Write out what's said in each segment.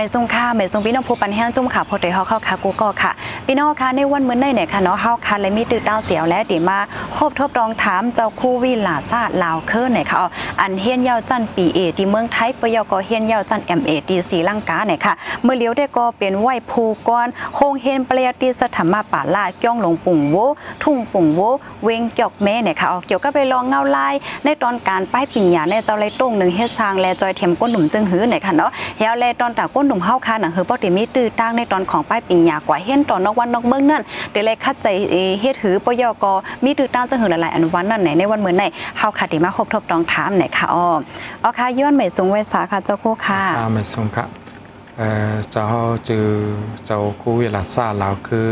ม่ทรงค่าไม่ทรงพี่น้องผู้ปันแห้งจุ่มค่ะพอเตยเฮาเข้าค่ะกูก็ค่ะพี่น้องค่ะในวันมื้อนี้เนี่ยค่ะเนาะเฮาค่ะเลยมีตื้อต้าเสียวและติมาครบทบรองถามเจ้าคู่วิลาซาลาวเคิร์เนี่ยค่ะอันเฮียนยาวจันปีเอที่เมืองไทยปยกเฮียนยาวจัน MA ที่ศรีลังกาเนี่ยค่ะเมื่อเลี้ยวได้ก็เป็นไหวภูกรโฮงเฮนเปริยติสถรรมาป่าลาก้องหลงปุ่งโวทุ่งปุ่งโวเวงจอกแม่เนี่ยค่ะเอาเกี่ยวกับไปลองเงาลายในตอนการป้ายปิญญาในเจ้าไรต้งหนึ่งเฮ็ดสร้างแลจอยเทียมก้นหนุ่มจึงหือเนี่ยค่ะเนาะยาวแลตอนตาก้นหนุ่มเฮาค่ะหนังหือปอติมีตื้อตั้งในตอนของป้ายปิญญากว่าเห็นตอนนอกวันนอกเมืองนั่นเดี๋ยวเลยคัดใจเฮ็ดหือปยกมีตื้อตั้งจึงหือหลายๆอันวันนั่นไหนในวันเหมื่อไหนเฮาค่ะติมาครบทบตองถามเนี่ยค่ะอ้ออ๋อค่ะย้อนใหม่สูงไว้สาค่ะเจ้าโคค่ะอาไม่สงค่ะเอ่อเจ้าจือเจ้าคู่เวลาซาลาวคือ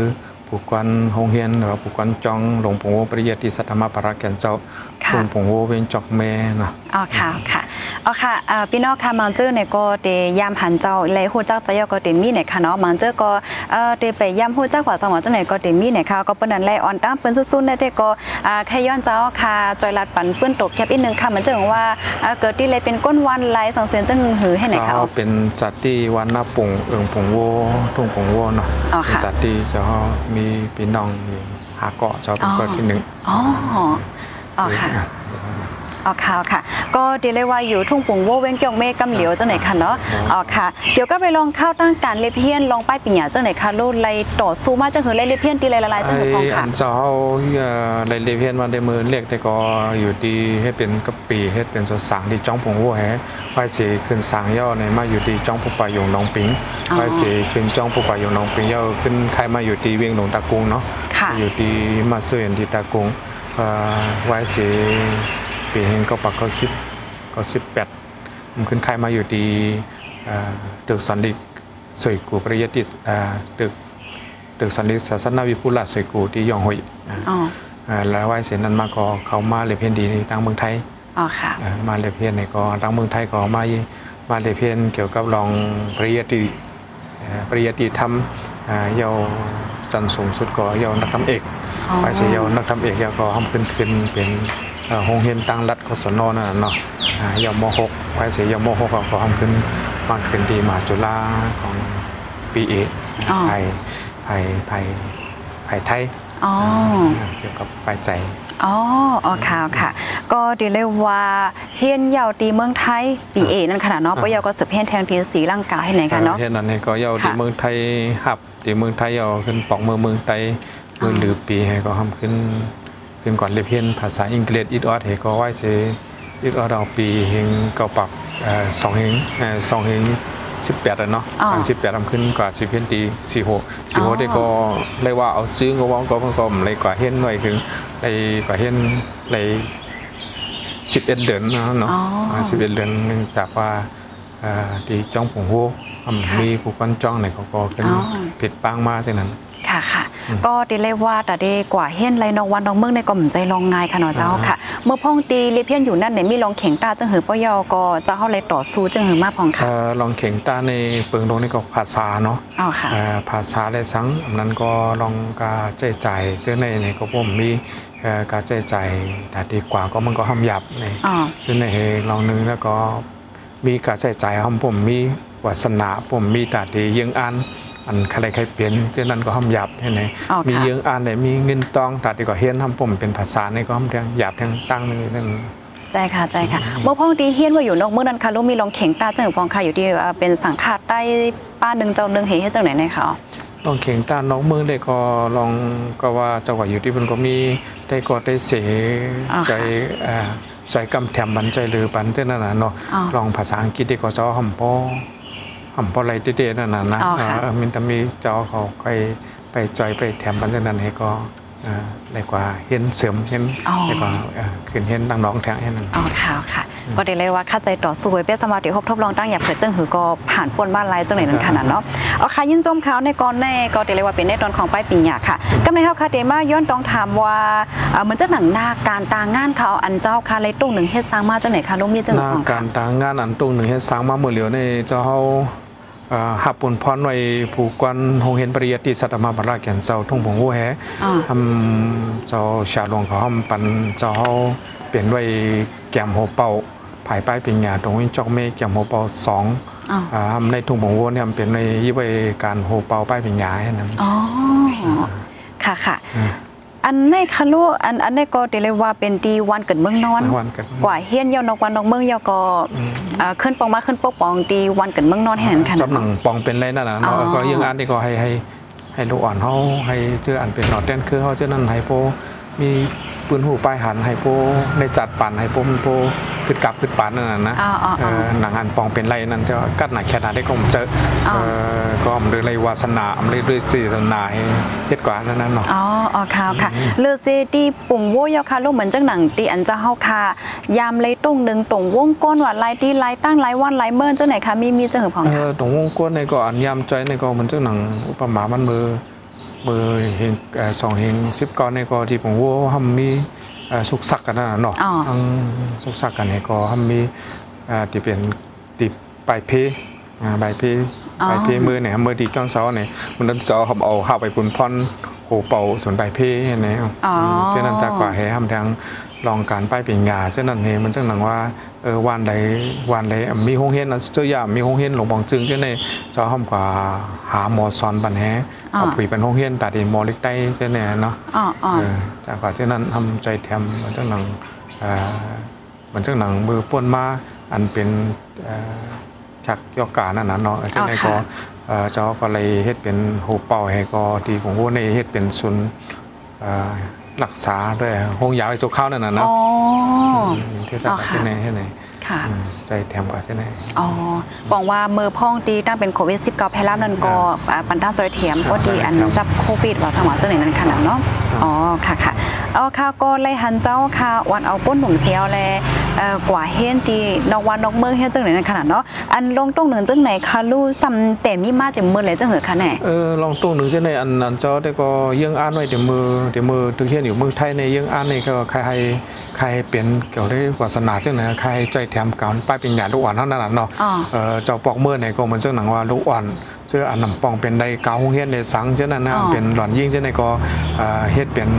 ผู้กวนโรงเรียนหรือผู้กวนจองหลวงปู่ปริยติสัทธรรมปราแก่นเจ้า ค่ะหลวงปู่โวเวนจอกแม่เนาะอ๋อค่ะค่ะอ๋อค่ะอ่าพี่น้องค่ะมังเจอเนี่ยก็เตยามหันเจ้าเลยฮู้จักจะยอก็เตมีเนี่ยค่ะเนาะมังเจอก็เอ่อเตไปยามฮู้จักว่าสังหวะจังไหนก็เตมีเนี่ยค่ะก็เปิ้นนั้นแลออนตามเปิ้นซุ่ๆเนี่ยเตก็อ่าแค่ย้อนเจ้าค่ะจอยลัดปันเปิ้นตกแคบอีกนึงค่ะมันจะว่าอ่าเกิดที่เลยเป็นก้นวันไหลสองเสียนจังหือให้ไหนเจ้าค่ะเอาเป็นจัดที่วันหน้าปุ่งเอิงปุ่งโวทุ่งปุ่งโวเนาะอ๋อเป็นค่ะจัดที่เจ้ามีพี่น้องมีหาเกาะเจ้าเป็นเกาะที่หนึ่งอ๋อ อ๋อค่ะอ๋อค่ะค่ะ ก็เดี๋ยวเลยว่าอยู่ทุ่งปุ่งโวเว้งเกี่ยวเมฆกำเหลียวจังไหนค่ะเนาะอ๋อค่ะ เดี๋ยวก็ไปลองเข้าตั้งการเลเพียนลองป้ายปิญญาจังไหนค่ะโลดไลต่อสู้มาจังหือไลเลเพียนตีไลละลายจังหือพองค่ะไอันเจ้าเอ่อในเลเพียนวันได้มือเรียกแต่ก็อยู่ที่ให้เป็นกะปีให้เป็นสวนสางที่จ้องผงวัวแฮไว้สีขึ้นสางย่อในมาอยู่ที่จ้องผู้ป่ายงน้องปิงอ๋อไว้สีขึ้นจ้องผู้ป่ายงน้องปิงย่อขึ้นใครมาอยู่ที่เวียงหลงตะกุงเนาะค่ะอยู่ที่มาเสื่อนที่ตะกุงเอ่อ ไว้สีปีเฮงก็ปักก็สิบก็สิบแปดมันขึ้นใครมาอยู่ที่เอ่อตึกสันดิสวยกูปริยติสเอ่อตึกตึกสันนิษศาสนาวิพุลาสวยกูที่ยองหอยอ่าอ๋ออ่าแล้วไหว้เสร็จนั้นมาก็เขามาเลเพียนดีในทางเมืองไทยอ๋อค่ะอ่ามาเลเพียนในก็ทางเมืองไทยก็มามาเลเพียนเกี่ยวกับรองปริยติเอ่อปริยติธรรมอ่าเยาวสันสูงสุดก็เยาวนักธรรมเอกอ๋อ ไหว้เสร็จเยาวนักธรรมเอกเยาวก็ห้ามขึ้นขึ้นเป็นเอ่อโรงเรียนตั้งรัฐกศนนั่นน่ะเนาะอ่าเยาวมหกไหว้เสร็จเยาวมหกก็ห้ามขึ้นมาขึ้นที่มหาจุฬาของปีเอกอ๋อไทยไทยไทยไทยไทยอ๋อเกี่ยวกับปลายใจอ๋ออ๋อค่ะค่ะ ก็เดี๋ยวเลยว่าเฮียนยาวตีเมืองไทยปีเอนั่นขนาดเนาะปยก็สืบเฮียนแทงทีสีร่างกายให้ไหนกันเนาะเช่นนั้นเนี่ยก็เยาค่ะที่เมืองไทยหับที่เมืองไทยเยาขึ้นปอกเมืองเมืองไทย เมืองหรือปีให้ก็ทำขึ้น ขึ้นก่อนเรียนเพียนภาษาอังกฤษอีดออดให้ก็ไหว้เสอีดออดเอาปีเฮงเก่าปักเอ่อสองเฮงเอ่อสองเฮงสิบแปดอะเนาะอ๋อสิบแปดทำขึ้นกว่าสิบเพียนตีสี่หกสี่หอ๋กอได้ก็เรียกว่าเอาซื้อก็ว่าก็มันก็เลยกว่าเฮียนหน่อยถึงเลยกว่าเฮียนเลยสิบเอ็ดเดือนเนาะอ๋อสิบเอ็ดเดือนเนื่องจากว่าอ่าที่จ้องผงโฮอืมค่ะมีผู้ก้อนจ้องในเขาก็เป็นอ๋อผิดปังมากเท่านั้น ค่ะค่ะอืม ก็ตีเลยว่าแต่เดกว่าเฮียนไรนองวันนองเมืองในก็หมใจลองงายค่ะเนาะเจ้าค่ะ เมื่อพ่องตีเลเพียนอยู่นั่นเนี่ยมีลองเข่งตาจังหือปยก็จะเข้าเลยต่อสู้จังหือมาพองค่ะเอ่อลองเข่งตาในเปิงตรงนี้ก็ภาษาเนาะอ๋อค่ะอ่าภาษาและสังอันนั้นก็ลองกาใจใจายเจ้าในในก็ผมมีเอ่อการใจใจายแต่ดีกว่าก็มันก็ห้ามหยับในอ๋อซึ่งในลองนึงแล้วก็มีการใจใจายห้ามผมมีวาสนาผมมีแต่ดียังอ่าน อันใครใครเปลี่ยนเจ้านั้นก็ห้ามหยับให้ไหนอ๋อมีค่ะเยอะอ่านได้มีเงินตองตัดดีกว่าเฮียนทำผมเป็นภาษาในก็ทำเรื่องหยาบทางตั้งนี่นั่น ใจค่ะใจค่ะเมื่อพ่องตีเฮียนว่าอยู่นอกเมืองนั้นค่ะลูกมีลองเข่งตาจังหือพองค่ะอยู่ที่อ่าเป็นสังฆาตใต้ป้าหนึ่งเจ้าหนึ่งเฮให้จังไหนเนี่ยค่ะลองเข่งต้านน้องเมืองได้ก็ลองก็ว่าเจ้าว่าอยู่ที่มันก็มีได้ก็ได้เสอ๋อค่ะใจอ่าใจกำแถมบันใจหรือบันเท่านั้นน่ะเนาะอ๋อ ลองภาษาอังกฤษได้ก็เจ้าหำพอ หำพออะไรเด็ดๆนั่นน่ะนะอ๋อค่ะเออมันจะมีเจ้าเขาไปไปจอยไปแถมบันเท่านั้นให้ก็อ่าได้กว่าเห็นเสริมเห็นอ๋อได้กว่าอ่าขึ้นเห็นดังน้องแทงเห็นนั่นอ๋อค่ะค่ะก็ได้เลยว่าค่าใจต่อสู้ไว้เป็นสมาธิครบทบลองตั้งอย่าเผิดจังหือก็ผ่านปนบ้านไรจังไหนนั้นขนาดเนาะเอาค่ะยินจมเขาในก่อนแน่ก็ได้เลยว่าเป็นในตอนของป้ายปิญญาค่ะกำในเฮาคาเดมาย้อนต้องถามว่าเอ่อเหมือนจะหนังหน้าการตางงานเขาอันเจ้าค่ะเลยตุ้งหนึ่งเฮ็ดสร้างมาจังไหนคะลูกมีจังหหน้าของการต่างงานอันตรงหนึ่งให้สร้างมาเมื่อเหลียวในเจ้าเฮาเอ่อ หับปุ่นพรไว้ผูกกวนโรงเรียนปริยัติสัตมาบราแก่นเจ้าทุ่งผงหัวแหอ๋อทำเจ้าชาหลวงเขาทำปันเจ้าเฮาเปลี่ยนไว้แก้มหัวเป่าผภายป้ายปริญญาตรงวินจอกเมกอย่างโฮเปาสองอ๋ออ่าในทุ่งบงวัวเนี่ยมันเป็นในยี่ใบการโฮเปาป้ายปริญญาให้นั้นอ๋อค่ะค่ะ อืมอันในคาลูอันอันในก็เดเลยว่าเป็นดีวันเกิดเมืองนอนวันเกิดกว่าเฮียนเยานอกวันนอกเมืองเยาก็อ่าขึ้นปองมาขึ้นปกปองดีวันเกิดเมืองนอนให้นั้นค่ะจอบหนังปองเป็นไรนั่นน่ะอ๋อเนาะก็ยังอันนี้ก็ให้ให้ให้ลูกอ่อนเขาให้เชื่ออันเป็นหนอดแดนคือเขาเจ้านั้นให้โปมี ปืนหูปลายหันให้โปในจัดปั่นให้โปมันโปขึ้นกลับขึ้นปานนั่นน่ะนะอ๋ออ๋อเออ๋ออหนังอันปองเป็นไรนั่นจะกัดหนักแค่ไหนได้ก็ผมเจออ๋อเออก็ผมเลยไรวาสนาผมเลยด้วยสีสนาให้เฮ็ดกว่านั้นนั่นเนาะอ๋ออ๋อค่ะค่ะเลอเซตีปุ่งโวเยาค่ะลูกเหมือนจังหนังตีอันจะเฮาค่ะยามเลยตรงหนึ่งตรงวงก้นว่าลายตีลายตั้งลายวันลายเมินจังไหนคะมีมีจังหือของเอค่ะอตรงวงกวนในก็อันยามใจในก็มันเจ้าหนังอุปมามันมือมือเฮงเอ่อสองเฮงสิบก้อนในก็ที่ผมว่าทำมีเอ่อสุกสักกันนั่นน่ะเนาะอ๋ อทั้งสุกสักกันในก็ทำมีเอ่อที่เป็นติดปลายเพอ่าใบเพอ๋อใบเพมือเนี่ยมือดีก้อนเสาเนี่ยมันนั้นจอเขาเอาเข้าไปปุ่นพรโหเป่าส่วนใบเพเนี่ยอ๋อเช่นนั้นจะกว่าให้ทำทาง ลองการป้ายเป็นยาเช่นนั้นเองมันจังหนังว่าเออวันใดวันใดมีห้องเฮียนนะเจ้าอย่ามีห้องเฮียนหลวงบองจึงเจ้าในจอห้อมกว่าหาหมอสอนปันแฮอ๋อเอาผีเป็นห้องเฮียนแต่ดีหมอเล็กได้เจ้าเนี่ยเนาะอ๋ออ๋อเออจากกว่าเช่นนั้นทำใจแถมมันจังหนังเอ่อมันจังหนังมือป้วนมาอันเป็นเอ่อชักยอกกานั่นน่ะเนาะเจ้าในก็เอ่อเจ้าก็เลยเฮ็ดเป็นหูเป่าให้ก็ที่ของพวกในเฮ็ดเป็นศูนย์เอ่อ รักษาด้วยห้องยาไอ้โจกเข้านั่นน่ะเนาะอ๋อที่จะอ๋อไปค่ะที่ไหนที่ไหนค่ะอืมใจแถมกว่าที่ไหนอ๋อบอกว่ามือพ่องตีตั้งเป็นโควิด19แพร่ล่านั่นก็อ่าปันต้าจอยเทียมก็ดีอันครับจับโควิดว่าสมองจังไหนนั้นขนาดเนาะครับอ๋อค่ะค่ะเอาค่ะก็เลยหันเจ้าค่ะวันเอาป้นหนุ่มเซียวแลเอ่อ กว่าเฮียนตีนอกวันนอกเมืองเฮียนจังไหนนั้นขนาดเนาะอันลงตรงหนึ่งจังไหนคะลู่ซ้ำแต่มีมาจังมือเลยจังเหรอคะแน่เออลองตู้หนึ่งที่ไหนอันนั้นเจ้าได้ก็เยื่องอ่านไว้เดี๋ยวมือเดี๋ยวมือถึงเฮียนอยู่เมืองไทยในเยื่องอ่านนี่ก็ใครให้ใครให้เปลี่ยนเกี่ยวได้วาสนาจังไหนใครให้ใจแถมการป้ายเป็นหยาลูกอ่อนเท่านั้นน่ะเนาะอ๋อเออเจ้าปอกเมื่อไหนก็เหมือนเจ้าหนังว่าลูกอ่อนเสื้ออันนำปองเป็นได้เกาหงเฮียนในสังเจ้านั้นนะอ๋อเป็นหล่อนยิ่งเจ้าไหนก็เอ่อเฮ็ดเป็น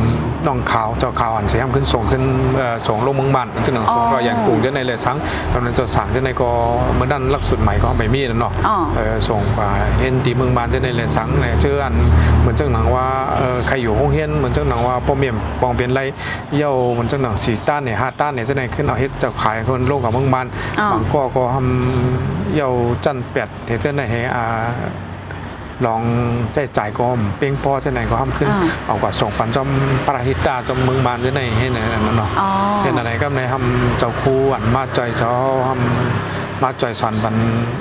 น้องขาวเจ้าขาวอันเสียมขึ้นส่งขึ้นเอ่อส่งลงเมืองบ้านเจ้าหนังส่งก็อย่างกรุงเจ้าในเลยสังตอนนั้นเจ้าสังเจ้าในก็เมื่อด้านลักสุดใหม่ก็ไม่มีแล้วเนาะอ๋อเออส่งไปเห็นตีเมืองบานจะได้เลยสังเนี่ยเจออันเหมือนเจ้าหนังว่าเออใครอยู่ห้องเฮียนเหมือนเจ้าหนังว่าป้อมเมียมปองเป็นไรเย่าเหมือนเจ้าหนังสีต้านเนี่ยห้าต้านเนี่ยจะได้ขึ้นเอาเฮ็ดจะขายคนโลกกับเมืองบานอ๋อบางก็ก็ทำเย่าจันแปดเดี๋ยวจะได้ให้อ่า ลองใจจ่ายก็เป้งพอจะไหนก็ทำขึ้นอ่าเอากว่าส่งปันจอมปราหิตาจอมเมืองบานจะได้ให้ไหนนั่นเนาะอ๋อเป็นอะไรก็ในทำเจ้าครูอันมาจอยเจ้าทำมาจอยสอนบัน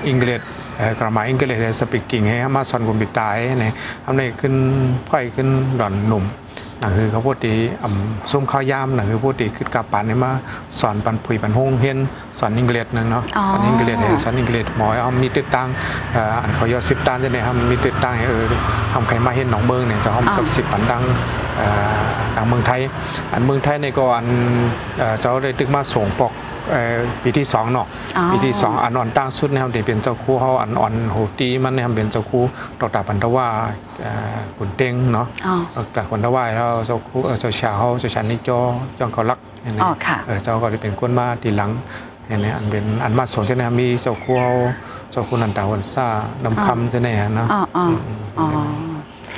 อังกฤษเอ่อกรามาอังกฤษสปีกิ่งให้มาสอนกุมบิตายเนี่ยทำในขึ้นไผ่ขึ้นดอนหนุ่ม นั่นคือเขาพูดดีอ่ำส้มข้าวยามนั่นคือพูดดีขึ้นกับปันเนี่ยมาสอนปันผุยปันหงเฮียนสอนอังกฤษนั่นเนาะอ๋อสอนอังกฤษให้สอนอังกฤษหมอเอามีติดตั้งเอ่ออันเขายอดสิบตันจะเนี่ยทำมีติดตั้งให้เออทำใครมาเห็นหนองเบิงเนี่ยจะห้องกับสิบปันดังเอ่อทางเมืองไทย อันเมืองไทยในก็อันเอ่อเจ้าได้ตึกมาส่งปอกเอ่อ ปีที่สองเนาะอ๋อปีที่สองอันอ่อนตั้งสุดนะครับเดี๋ยวเป็นเจ้าคู่เขาอันอ่อนโหตีมันนะครับเป็นเจ้าคู่ดอกตาปันทว่าเอ่อขุนเต็งเนาะอ๋อดอกตาขุนทว่าแล้วเจ้าคู่เอ่อเจ้าชาเขาเจ้าชันนิจอจ้องเขารักเห็นไหมอ๋อค่ะเออเจ้าก็จะเป็นคนมาทีหลังเห็นไหมอันเป็นอันมาส่งใช่ไหมมีเจ้าคู่เขาเจ้าคู่นันตาวันซ่านำคำใช่ไหมเนาะอ๋ออ๋อ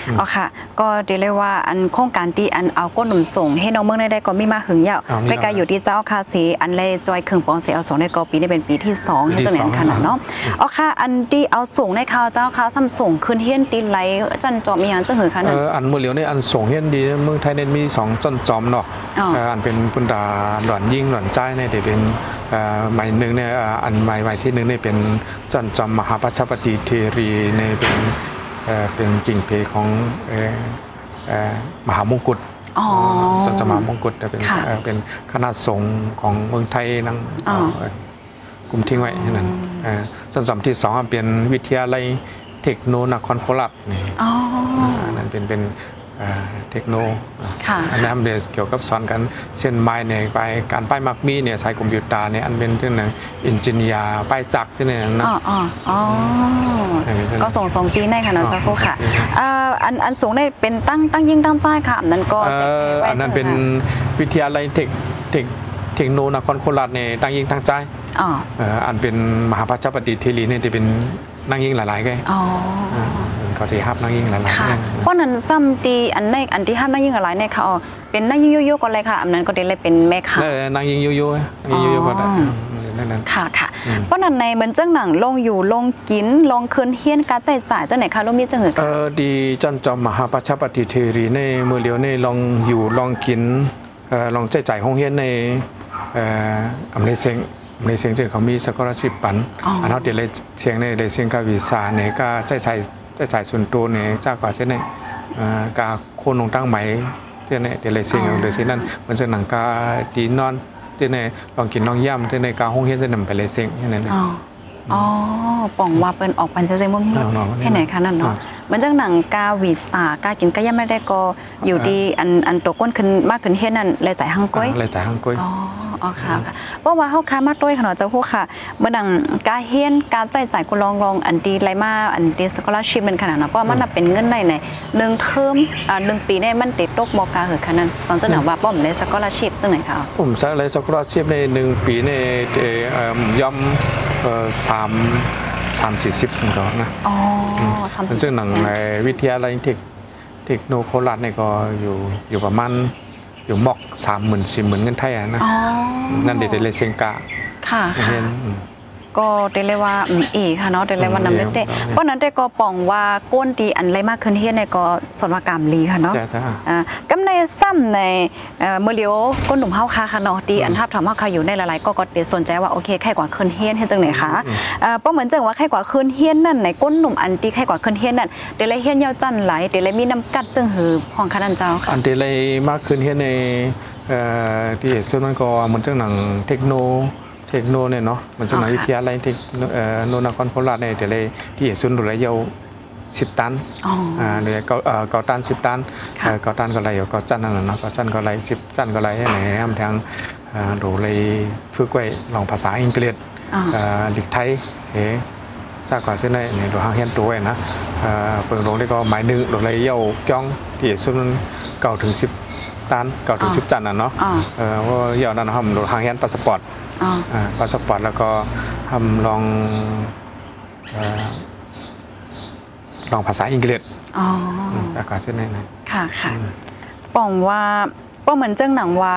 อ๋ออ๋อค่ะ ก็เดี๋ยวเลยว่าอันโครงการที่อันเอาก้นหนุ่มส่ง ให้น้องเมืองได้ได้ก็มีมาหึงยาวอ๋อมีไปไกลอยู่ที่เจ้าคาสีอันเลยจอยขึงปองเสียเอาส่งในกอปีนี้เป็นปีที่สองปีที่ให้เจังไหนสองขนาดเนาะอ๋อค่ะ อันที่เอาส่งในข่าวเจ้าค่ะซ้ำส่งคืนเฮียนตีไหลจันจอมมีหยังจังหือคะเอนั่นออันมือเหลียวในอันส่งเฮียนดีเมืองไทยเนี่ยมีสองจอนจอมเนาะอ๋อเอ่ออันเป็นปุนดาหล่อนยิ่งหล่อนใจเนี่ยเดี๋ยวเป็นเอ่อหมายหนึ่งเนี่ยเอ่ออันหมายหมายที่หนึ่งเนี่ยเป็นจอนจอมมหาปัชปฏิเทรีเนี่ยเป็น เอ่อเป็นจิงเพของเอ่อเอ่อมหามงกุฎอ๋อจอนจอมมหามงกุฎแต่เป็นค่ะเอ่อเป็นคณะสงฆ์ของเมืองไทยนั่งอ๋อเอ่อกลุ่มทิ้งไว้นั่นเอ่อส่วนสำที่สองอันเป็นวิทยาลัยเทคโนนครโคราชนี่อ๋ออันนั้นเป็นเป็น เอ่อเทคโนค่ะอันนั้นเดี๋ยวเกี่ยวกับสอนกันเส้นไม้เนี่ยไปการป้ายมักมีเนี่ยใช้คอมพิวเตอร์เนี่ยอันเป็นเรื่องหนึ่งอินจิเนียร์ป้ายจักรที่เนี่ยนะอ๋ออ๋ออ๋อเออก็ส่งสองตีในค่ะเนาะเจ้าคู่ค่ะอ๋ออ่าอันอันสูงได้เป็นตั้งตั้งยิ่งตั้งใจค่ะอันนั้นก็เอ่จะอไว้อันนั้นเป็นจังหวะวิทยาลัยเทคเทคเทคโนนครโคราชเนี่ยตั้งยิงตั้งใจอ๋อเอ่ออันเป็นมหาปัจจปฏิเทรีเนี่ยจะเป็นนั่งยิ่งหลายๆก็อ๋อ เขาจะฮับนั่งยิ่งหลายๆค่ะ เพราะนั้นซ้ำตีอันในอันที่ห้ามนั่งยิ่งอะไรเนี่ยค่ะเป็นนั่งยิ่งโยๆก็เลยค่ะอันนั้นก็ได้เลยเป็นแม่ค้านั่งยิ่งยุ่ยๆนั่งยิ่งยุ่ยๆก็ได้นั่นนั่นค่ะค่ะ เพราะนั้นในมันเจังหนังลงอยู่ลงกินลงคืนเฮียนการจ่ายจ่ายเจังไหนคะลูกมีจังหือเออดีจันจอมมหาปัจจปฏิเทรีในมือเลียวในลองอยู่ลองกินเออลองใจจ่ายห้องเฮียนในเอ่ออำเนเซงอำเนเซงจึงเขามีสกอร์ชิปปันอันนั้นเดี๋ยวเลยเสียงในเลยเสียงกาวีซาเนี่ยก็ใจใส่ใจใส่ส่วนตัวเนี่ยจ้ากว่าเช่นในเอ่อกาโคนลงตั้งไหมเช่นในเดี๋ยวเลยเสียงเดี๋ยวเสียงนั้นมันจะหนังกาดีนอนเช่นในลองกินลองย่ำเช่นในกาห้องเฮียนจะนำไปเลยเสียงอย่างนั้นอ๋ออ๋อป่องว่าเป็นออกปันเซเซมุ่มเอาเนาะแค่ไหนคะนั่นเนาะอ่า มันจังหนังกาวีสากากินก็ยังไม่ได้ก็อยู่ดีอันอันตัวก้นขึ้นมากขึ้นเฮียนนั่นเลยจ่ายหังก้อยเลยจ่ายห้างกุ้ยอ๋ออ๋อค่ะค่ะเพราะว่าเฮาค้ามาด้วยค่ะเนาะเจ้าผู้ค่ะเมื่อดังการเฮียนการจ่ายจ่ายกูลองลองอันดีไรมาอันดีสกอลาชิพมันขนาดเนาะเพราะว่ามันน่ะเป็นเงินในในหนึ่งเทอมอ่าหนึ่งปีเนี่ยมันติดตกมอกาเหอะค่ะนั่นสอนเจ้าหน้าว่าป้อมในสกอลาชิพจังไหนคะผมใช้เลยสกอร์ชิพในหนึ่งปีในเอ่อเอิ่มย่อมเอ่อสาม สามสี่สิบมันก็นะอ๋อสามสิบซึ่งหนังในวิทยาลัยเทคเทคโนโคราชเนี่ยก็อยู่อยู่ประมาณอยู่มอกสามหมื่นสี่หมื่นเงินไทยอะนะ อ๋อนั่นเด็ดเลยเซงกาค่ะ เห็ค่ะนอืม ก็เดเลยว่าอืมอีค่ะเนาะเดเลยว่าน้ำเลือดเตะเออเพราะนั้นแต่ก็ปองว่าก้นดีอันไรมากขึ้นเฮียนในก็สนว่ากรรมลีค่ะเนาะจ้าจ้าอ่ากำในซ้ำในเอ่อเมื่อเลียวก้นหนุ่มเฮาค่ะค่ะเนาะดีอันทับถามเฮาค่ะอยู่ในหลายๆก็ก็เดสนใจว่าโอเคใครกว่าขึ้นเฮียนเฮ็ดจังไหนคะเอ่อเพราะเหมือนจังว่าใครกว่าขึ้นเฮียนนั่นในก้นหนุ่มอันตีใครกว่าขึ้นเฮียนนั่นเดเลยเฮียนยาวจันไหลเดเลยมีน้ำกัดจังหือของคณะเจ้าค่ะอันเดเลยมากขึ้นเห็นในเอ่อที่ส่วนนั้นก็เหมันจังหนังเทคโน เทคโนเนี่ยเนาะมันจังหนังอ๋อวิค่ะทยาลัยเทคโนเอ่อโนนครโคราชเนี่ยเดเลยที่ส่วนระยะสิบตันอ๋อออ่าเดี๋ยวเกาเอ่อเกาตันสิบตันค่ะเอ่อเกาตันก็ไรอยู่เกาจันนั่นแหละเนาะเกาจันก็ไรสิบจันก็ไรให้ไหนทำทางอ่าดูเลยฝึกไว้ลองภาษาอังกฤษอ๋อเอ่อหลีกไทยเอ๋ทราบก่อนเส้นได้เนี่ยดูหางเฮียนตัวไว้นะเอ่อเปิดลงได้ก็หมายหนึ่งดูเลยเย่าจ้องที่สุดเก่าถึงสิบตันเก่าถึงสิบจันน่ะเนาะอ๋อเอ่อว่าเย่านั้นทำดูหางเฮียนพาสปอร์ตอ๋ออ่า พาสปอร์ตแล้วก็ทำลองเอ่อลองภาษาอังกฤษอ๋ออากาศเช่นนี้นะค่ะค่ะป้องว่าป้องเหมือนเจ้าหนังว่า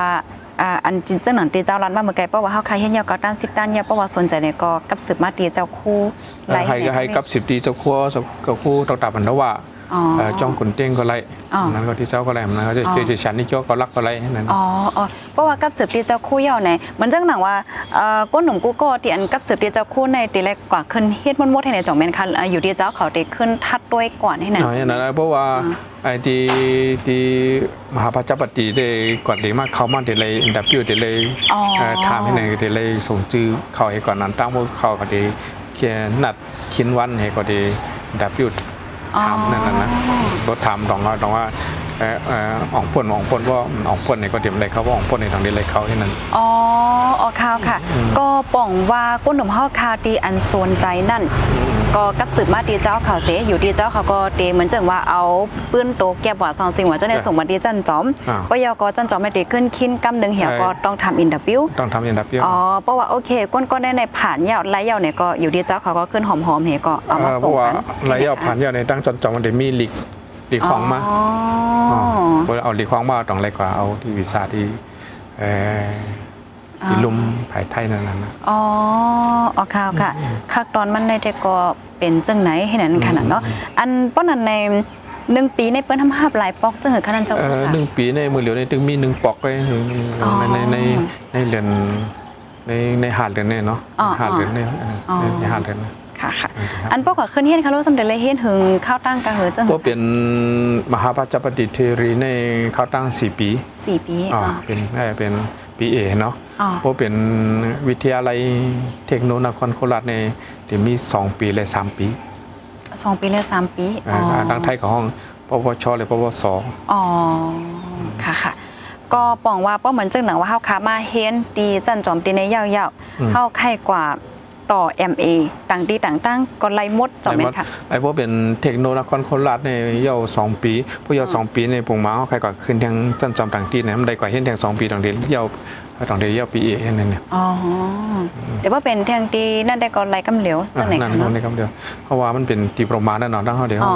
อ่าอันจริงเจ้าหนังตีเจ้ารันมาเมื่อไกลป้าว่าเฮาใครเฮ็ดยาวก็ด้านสิบด้านยาวป้าว่าสนใจเนี่ยก็กับสืบมาตีเจ้าคู่เอ่อให้เนี่ยให้กับสิบตีเจ้าครัวเจ้าเจ้าคู่ตอกตาบันทว่า อ๋อเอ่อจ้องขุนเต้งก็ไรอ๋อ นั้นก็ที่เจ้าก็ไรมันก็จะอ๋อจะฉันนี่เจ้าก็รักก็ไรนั่น อ๋ออ๋อเพราะว่ากับสืบตีเจ้าคู่ยาวไหนเหมือนเจ้าหนังว่าเอ่อก้นหนุ่มกูก็ตีอันกับสืบตีเจ้าคู่ในตีแรกกว่าขึ้นเฮ็ดมดๆให้ในจ่องแม่นคันอ่าอยู่ตีเจ้าเขาตีขึ้นทัดด้วยก่อนให้นั่น อ๋ออย่างนั้นนะเพราะว่าอ๋อไอ้ที่ที่มหาปัจจปฏิได้ก่อนดีมากเขามาเดี๋ยวเลยอันดับยูเดี๋ยวเลยอ๋อ เอ่อถามให้ไหนเดี๋ยวเลยส่งจื้อเขาให้ก่อนนั้นตั้งพวกเขาก็ดีเขียนนัดคินวันให้ก็ดีอันดับยู ถามนั่นน่ะนะรถถามตองว่าตองว่าเอ่อเอ่ออ่องพ่นอ่องพ่นว่าอ่องพ่นเนี่ยก็เดี๋ยวเลยเขาว่าอ่องพ่นในทางเดียวเลยเขาที่นั่นอ๋ออ๋อข่าวค่ะ ก็ป่องว่าก้นหนุ่มเฮาคาวตีอันโซนใจนั่น ก็กับสืบมาตีเจ้าเขาเสยอยู่ตีเจ้าเขาก็ตีเหมือนจังว่าเอาปืนโตแก็บว่าซองสิงว่าเจ้าในส่งมาตีจันจอมอ่าปยก็จันจอมไม่ตีขึ้นคินกำหนึ่งเหี่ยวใช่ก็ต้องทำอินดับบิวต้องทำอันดับยูอ๋อเพราะว่าโอเคก้นก็ได้ในผ่านยาวไล่ยาวเนี่ยก็อยู่ดีเจ้าเขาก็ขึ้นหอมๆเฮก็เอามาเอ่อเพส่งราะว่ากันระยะผ่านยาวในตั้งจอนจองมันเดี๋ยวมีหลีก หลีกของมาอ๋อเวลาเอาหลีกของมาต้องอะไรกว่าเอาที่วีซ่าที่เอ่อที่ลุมภายไทยนั่นน่ะนะอ๋ออ๋อค่ะค่ะคักตอนมันในแต่ก็เป็นจังไหนให้นั้นขนาดเนาะอันป้อนนั้นในหนึ่งปีในเปิ้นทำภาพหลายปอกจังเหอขนาดเจ้าเอ่อค่ะหนึ่งปีในมือเหลียวในตึงมีหนึ่งปอกไว้ในอ๋อในในในเรือนในในหาดเรือนเนี่ยเนาะอ๋อหาดเรือนเนี่ยเอออ๋อในหาดเรือนเนี่ย ค่ะค่ะอันปอกว่าขึ้นเฮียนค่ะรู้สำเร็จเลยเฮียนหึงข้าวตั้งกะเหอจังพวกเป็นมหาปัจจปฏิเทรีในเขาตั้งสี่ปีสี่ปีอ๋ออ๋อเป็นได้เป็นปีเอเนาะอ๋อพวกเป็นวิทยาลัยเทคโนนครโคราชในที่มีสองปีและสามปีสองปีและสามปีเอ่อตั้งไทยของห้องปวชหรือปวสอ๋อค่ะค่ะก็ปองว่าป้อเหมือนจังหนังว่าเฮาขามาเฮียนตีจันจอมตีในยาวๆเฮาไข่กว่า ต่อ MA ต่างดีต่างตั้งก็ไล่มดจอมแม่นค่ะไอ้พวกเป็นเทคโนนครโคราชในเยาสองปีพวกเยาสองปีในปุ่งมาเขาใครก่อนขึ้นทางจันจอมต่างที่เนี่ยมันได้กว่าเห็นทางสองปีต่างเดียวเยาเขาต้องได้เยี่ยวปีเอนั่นเนี่ยอ๋อเดี๋ยวว่าเป็นทางตีนั่นได้ก่อนไรกำเหลียวจังไหนนั่นคะคนเนาะในคำเดียวเพราะว่ามันเป็นตีประมาณนั่นเนาะตั้งเขาเดียวอ๋อ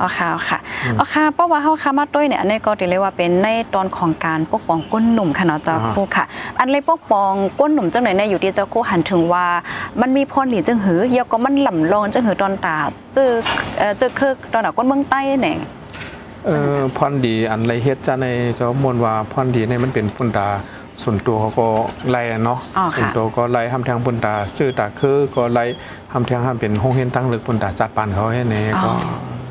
อ๋อค่ะค่ะ อ๋อค่ะเพราะว่าเฮาค่ะมาต้วยเนี่ยอันนี้ก็ถือเลยว่าเป็นในตอนของการปกป้องก้นหนุ่มค่ะเนาะเจ้าครูค่ะ อันเลยปกป้องก้นหนุ่มจังไหนเนี่ยอยู่ที่เจ้าครูหันถึงว่า มันมีพรหลีจังหือเยาก็มันหล่ำรองจังหือตอนตาเจอเอ่อเจอคือตอนดอกก้นเมืองใต้เนี่ยเออพรดีอันไรเฮ็ดจ้าในเจ้ามวลว่าพรดีเนี่ยมันเป็นปุ่นตาส่วนตัวเขาก็ไล่เนาะอ๋อส่วนค่ะตัวก็ไล่ทำทางปุ่นตาชื่อตาคือก็ไล่ทำทางห้ามเป็นห้องเฮียนตั้งลึกปุ่นตาจัดปานเขาให้เนี่ยก็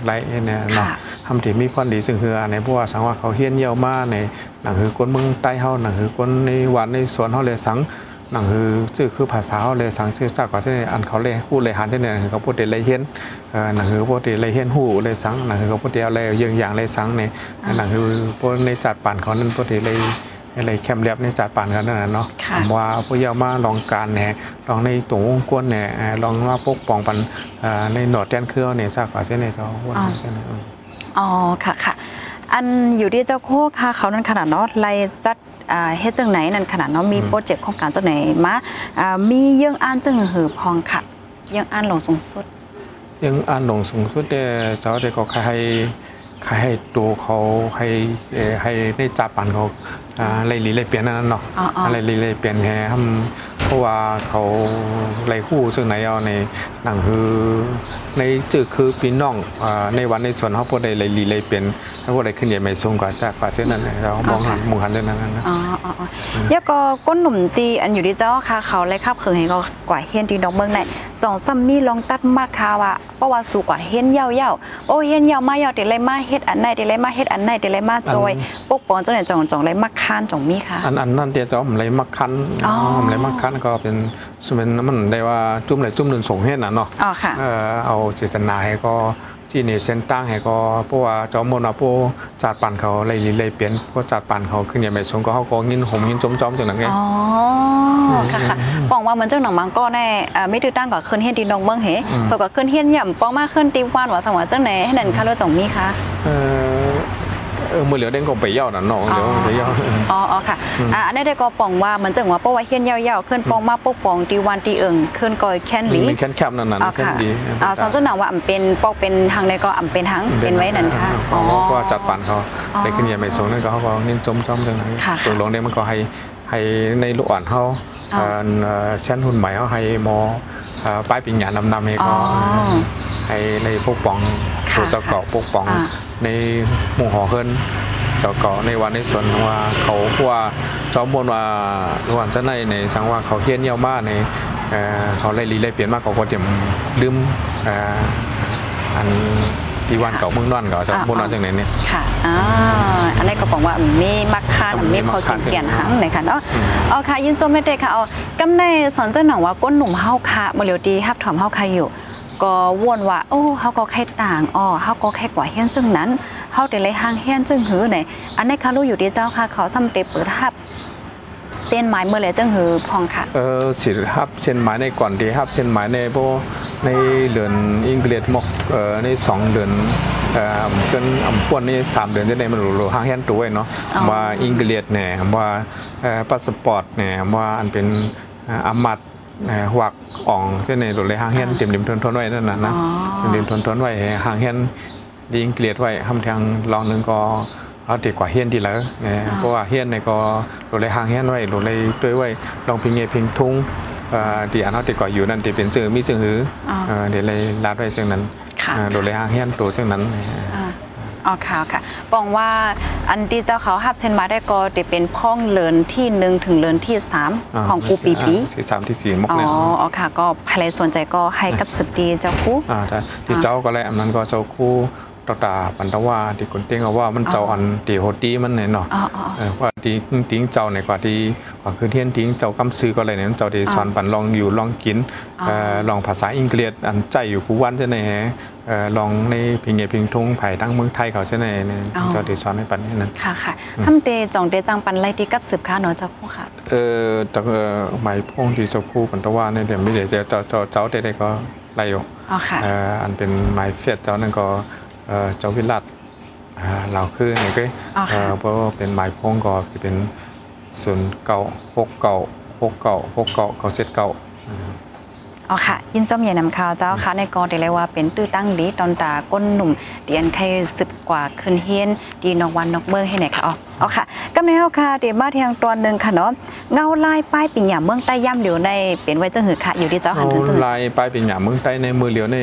ไล่ให้เนี่ยเนาะค่ะทำที่มีพรดีซึ่งคืออันในเพราะว่าสังว่าเขาเฮียนเยี่ยวมาในหนังคือคนเมืองใต้เฮาหนังคือคนในวันในสวนเฮาเลยสังหนังคือชื่อคือภาษาเฮาเลยสังชื่อจากว่าเช่นอันเขาเลยพูดเลยหันเช่นเนี่ยเขาพูดเดเลยเฮียนเอ่อหนังคือพูดเดเลยเฮียนหูเลยสังหนังคือเขาพูดเดอะไรอย่างอย่างเลยสังในหนังคือพวกในจัดป่านเขานั้นพูดเดเลย อะไรแคมเรียบในจัดป่านกันนั่นน่ะเนาะค่ะผมว่าพวกเยามาลองการแหน่ลองในตรงวงกวนแหน่เอ่อลองว่าปกป้องปันเอ่อในหนอดแดนเครือเนี่ยจากว่าเช่นเนี่ยเจ้าว่าเช่นเนี่ยอืมอ๋อค่ะค่ะอันอยู่ที่เจ้าโคกค่ะเขานั้นขนาดเนาะไล่จัดอ่าเฮ็ดจังไหนนั่นขนาดเนาะมีอืมโปรเจกต์โครงการจังไหนมาอ่ามีเยื่องอ่านจังหือพองค่ะเยื่องอ่านหลงสูงสุดยังอ่านหลงสูงสุดเนี่ยเจ้าเด็กก็ใคร ให้ใครให้ตัวเขาให้เอ่อให้ได้จับปันเขาอ่าไล่ลีไล่เปลี่ยนนั่นนะเนาะอ๋ออ๋ออะไรลีไล่เปลี่ยนแฮทำเพราะว่าเขาไล่คู่ซึ่งไหนเอาในหนังคือในจือคือพี่น้องอ่าในวันในส่วนเขาพวกใดไล่ลีไล่เปลี่ยนถ้าพวกใดขึ้นใหญ่ไม่สูงกว่าจากกว่าเช่นนั้นเรามองหันมองหันเรื่องนั้นนะอ๋ออ๋ออ๋อแล้วก็ก้นหนุ่มตีอันอยู่ที่เจ้าค่ะเขาเลยครับเขิงให้ก็กว่าเฮียนตีดอกเมืองไหนจองซัมมี่ลองตัดมากค่ะว่าเพราะว่าสู่กว่าเฮียนยาวๆโอ้เฮียนยาวมายาวเดี๋ยวเลยมาเฮ็ดอันไหนเดี๋ยวเลยมาเฮ็ดอันไหนเดี๋ยวเลยมาจอยปกป้องจังไหนจองจองเลยมาค้านจองมีค่ะ อันอันนั่นเดียวจะผมเลยมักคันอ๋อผมเลยมักคันก็เป็นสมันมันได้ว่าจุ่มเลยจุ่มหนึ่งส่งเฮ็ดน่ะเนาะอ๋อค่ะเออเอาเจตนาให้ก็ ที่นี่เส้นตั้งให้ก็เพราะว่าเจ้ามนว่าผู้จัดปันเขาเลยลีเลยเปลี่ยนเพราะจัดปันเขาขึ้นอย่างไม่สงก็เขาก็งินหมงินจมจอมจังนั้นไงอ๋อค่ะค่ะปองว่าเหมือนเจ้าหนังมังก็แน่อ่าไม่ตื้อตั้งก็ขึ้นเฮียนดินดองเมืองเหเปิดก็ขึ้นเฮียนย่ำป้องมาขึ้นตีวานว่าสังว่าจังไหนให้นั่นค่ะรถจองมีค่ะเออ ออมือเหลียวเด้งก็ไปเย่าน่ะเนาะเดี๋ยวไปเย่าอ๋ออ๋อค่ะอ่าอันนี้ได้ก็ปองว่าเหมือนจังว่าเพราะว่าเฮียนยาวๆขึ้นปองมาปกปองตีวันตีเอิงขึ้นก็แค่นหลีมีแค่แคบนั่นน่ะอ๋อแค่ค่ะดีอ่าสองเจ้าหนังว่าอ่ำเป็นปอกเป็นทางใดก็อ่ำเป็นทางเป็นไว้นั่นค่ะอ๋อก็จัดปันเขาอ๋อได้ขึ้นอย่างไม่สงนั่นก็เขาก็ยินจมจอมจังนั้นค่ะตรงลงเนี่ยมันก็ให้ให้ในลูกอ่อนเขาอ๋อเอ่อเอ่อชั้นหุ่นใหม่เขาให้หมอเอ่อ ป้ายปิญญาณนำๆให้อ๋อก็ให้ในปกป้องค่ะผู้สเกาะปกป้องอ่าในหมู่หอเฮินเจ้าเกาะในวันในส่วนว่าเขาเพราะว่าจอมบนว่าระหว่างเจ้าในในสังว่าเขาเฮียนเยี่ยวมากในเอ่อเขาไล่ลีไล่เปลี่ยนมากกว่าคนเตรียมลืมเอ่ออัน ที่วันเก่าเมืองนอนเก่าจอมบนว่าจังไหนเนี่ยค่ะอ่าอันนี้ก็บอกว่ามีมักคานมีมีมัพอกคานเกียนหังไหนค่ะเนาะอืมเอาค่ะยินจมไม่ได้ค่ะเอากำในสอนเจ้าหนังว่าก้นหนุ่มเฮาค่ะบ่เหลียวดีฮับถอมเฮาค่ะอยู่ก็วนว่า โอ้เฮาก็แค่ต่างอ้อเฮาก็แค่กว่าเฮียนจึงนั้นเฮาได้เลยห่างเฮียนจึงหือไหนอันนี้ค่ะรู้อยู่ดีเจ้าค่ะเขาซ้ำเตเปิดฮับ เส้นไม้เมื่อเลยจึงหือพองค่ะ เออสิฮับเช่นหมายในก่อนดีฮับเช่นหมายในพวกในเดือนอังกฤษมกเอ่อในสองเดือนเอ่อเกินอำพวนนี่สามเดือนจะได้มันหรูๆห้างแฮนตัวเนาะอ๋อว่าอังกฤษเนี่ยว่าเอ่อพาสปอร์ตเนี่ยว่าอันเป็นเอ่ออามัดเอ่อหวักอ่องเช่นในหลุเลยห้างแฮนเต็มเต็มทนทนๆไว้นั่นน่ะนะอ๋อเต็มเต็มทนทนๆไว้ให้ห้างแฮนดีอังกฤษไว้ทำทางลองหนึงก็ เอาดีกว่าเฮียนดีแล้วเนี่ยเพราะว่าเฮียนในก็หลุเลยห้างแฮนไว้หลุเลยด้วยไว้ลองพิงเงพิงทุงเอ่อที่อันเขาติดก่ออยู่นั่นที่เป็นสื่อมีสื่อหืออ๋อเอ่อเดี๋ยวเลยลาดไว้เช่นนั้นค่ะเอ่อโดยเลยห้างเฮียนตัวเช่นนั้นอ่าอ๋อค่ะค่ะบอกว่าอันที่เจ้าเขาฮับเส้นมาได้ก็จะเป็นพ้องเลินที่หนึ่งถึงเลินที่สามของกูปีปีที่สามที่สี่มกอ๋อเนี่ยอ๋อค่ะก็ใครสนใจก็ให้กับสืบดีเจ้าคู่อ่าแต่ที่เจ้าก็แลอันนั้นก็เจ้าคู่ ตอตาปันตะว่าที่คนเต้งเอาว่ามันเจ้าอันตีโฮตีมันเนี่ยเนาะอ๋ออ๋อเออว่าตีติ้งเจ้าในกว่าที่กว่าคือเทียนติ้งเจ้ากำซื้อก็อะไรเนี่ยเจ้าที่สอนปันลองอยู่ลองกินอ๋อเอ่อลองภาษาอังกฤษอันใจอยู่กูวันใช่ไหมฮะเอ่อลองในพิงเงพิงทุงไผ่ทั้งเมืองไทยเขาใช่ไหมเนี่ยเจ้าที่สอนให้ปันนี่นั้นค่ะค่ะทำเตจองเตจังปันไล่ที่กับสืบค้าเนาะเจ้าคู่ค่ะเออแต่เออหมายพงที่เจ้าคู่ปันตะว่าเนี่ยเดี๋ยวไม่เดี๋ยวจะเจ้าเจ้าเจ้าได้ก็ไล่อยู่อ๋อค่ะเอ่ออันเป็นหมายเฟียดเจ้านั่นก็ เอ่อเจ้าวิรัตอ่าเราคือไงก็อ๋อค่ะเอ่ อเพราะว่าเป็นหมายพงก็คือเป็นศูนย์เก้าหกเก้าหกเก้าหกเก้าเก้าเจ็ดเก้าอ๋อค่ะยินจอมใหญ่นำข่าวเจ้าค่ะในกอได้เลยว่าเป็นตื้อตั้งดีตอนตาก้นหนุ่มเดียนใครสิบกว่าคืนเฮียนดีนอกวันนอกเมืองให้ไหนค่ะอ๋ออ๋อค่ะกำในเฮาค่ะเดี๋ยวมาทางตอนหนึ่งค่ะเนาะเงาลายป้ายปิ่งหยาเมืองใต้ย่ำเหลียวในเป็นไว้จังหือค่ะอยู่ที่เจ้าหันถึงจังหือลายป้ายปิญญาเมืองใต้ในมือเหลียวใน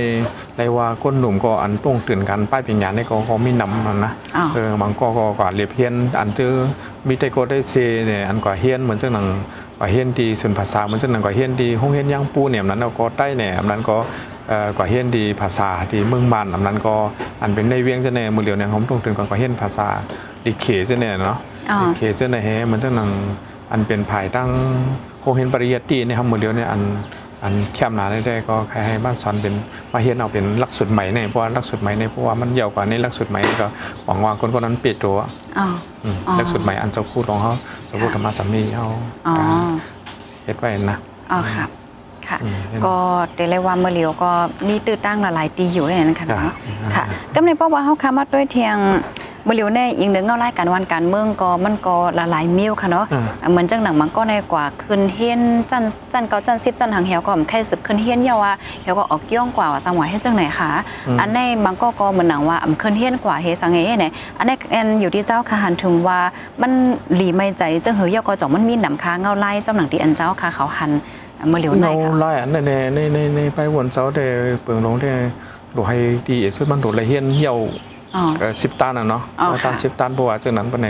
ในว่าก้นหนุ่มก็อันต้องตื่นกันป้ายปิญญาในก็ก็มีนำมันนะอ๋อเออบางก็ก็กว่าเรียบเฮียนอันเจอมีแต่ก็ได้เซเนี่ยอันกว่าเฮียนเหมือนจังหนัง กว่าเฮียนดีส่วนภาษาเหมือนจังหนังกว่าเฮียนดีห้องเฮียนย่างปูเนี่ยอันนั้นเราก็ใต้เนี่ยอันนั้นก็เอ่อกว่าเฮียนดีภาษาที่เมืองบ้านอันนั้นก็อันเป็นในเวียงจะเนี่ยมือเหลียวเนี่ยผมต้องตื่นก่อนกว่าเฮียนภาษาดิเขจะเนี่ยเนาะอ๋อดิเขจะเนี่ยเฮเหมือนจังหนังอันเป็นภายตั้งโฮเฮนปริยัติเนี่ยครับมือเหลียวเนี่ยอัน อันแคบหนาได้ได้ก็ใครให้บ้านสอนเป็นมาเฮียนเอาเป็นหลักสูตรใหม่เนี่ยเพราะว่าหลักสูตรใหม่เนี่ยเพราะว่ามันยาวกว่าในหลักสูตรใหม่นี่ก็หวังว่าคนคนนั้นเปลี่ยนตัวอ๋ออืมอ๋อหลักสูตรใหม่อันเจ้าคู่ของเขาเจ้าคู่ธรรมะสามีเขาอ๋อเฮ็ดไว้นะอ๋อค่ะค่ะอืมก็เดเลยว่าเมื่อเหลียวก็มีตื้อตั้งหลายๆตีอยู่เนี่ยนะคะจ้ะเนาะอืมค่ะก็ในเพราะว่าเฮาคามาด้วยเทียง เมื่อเหลียวแน่อีกหนึ่งเงาไล่การวันการเมืองก็มันก็หลายๆมิ้วค่ะเนาะอ่าเหมือนจังหนังมันก็ในกว่าขึ้นเฮียนจันจันเกาจันซิบจันหางเหี่ยวก็มันแค่สึกขึ้นเฮียนเยาว่าเหี่ยวก็ออกเกี้ยงกว่าว่าสังหวะให้จังไหนคะอันในบางก็ก็เหมือนหนังว่าอำขึ้นเฮียนกว่าเฮสังเอเนี่ยอันในแอนอยู่ที่เจ้าค่ะหันถึงว่ามันหลีไม่ใจจังเหี่ยวเยาก็จ่องมันมีหนำค้าเงาไล่เจ้าหนังที่อันเจ้าค่ะเขาหันเมื่อเหลียวในเราค่ะไล่อันในในในในในไปวันเสาร์ได้เปิงลงได้ดูให้ดีสุดมันดูละเฮียนเหี่ยวอ๋อ สิบตันอะเนาะอ๋อตันค่ะสิบตันเพราะว่าจากนั้นปานใน